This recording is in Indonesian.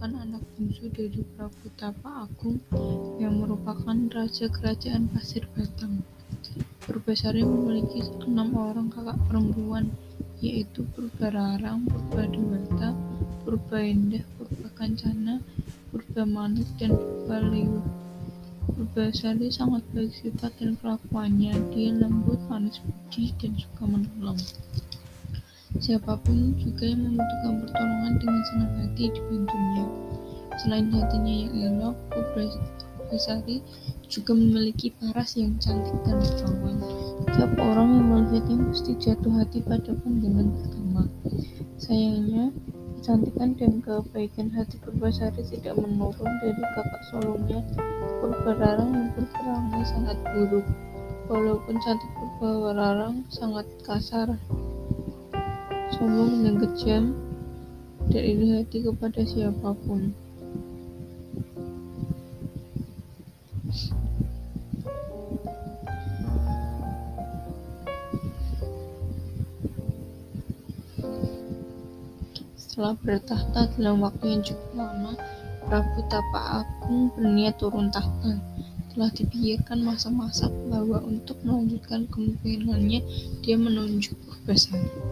merupakan anak bungsu dari Prabu Tapa Agung yang merupakan raja kerajaan Pasir Batang. Purbasari memiliki enam orang kakak perempuan, yaitu Purbararang, Purbadewata, Purbaendah, Purbakancana, Purbamanik, dan Purbaliwuh. Purbasari sangat baik sifat dan kelakuannya, dia lembut, manis budi, dan suka menolong. Siapa pun juga yang membutuhkan pertolongan dengan senang hati dibantunya. Selain hatinya yang elok, Purbasari juga memiliki paras yang cantik dan perawan. Setiap orang yang melihatnya pasti jatuh hati pada pandangan pertama. Sayangnya, kecantikan dan kebaikan hati Purbasari tidak menurun dari kakak sulungnya Purbararang yang berperangai sangat buruk. Walaupun cantik Purbararang sangat kasar, sombong dan kejam, tidak iri hati kepada siapa pun. Setelah bertahta dalam waktu yang cukup lama, Prabu Tapa Agung berniat turun tahta. Telah dipikirkan masa-masa bahwa untuk melanjutkan kepemimpinannya, dia menunjuk Purbasari.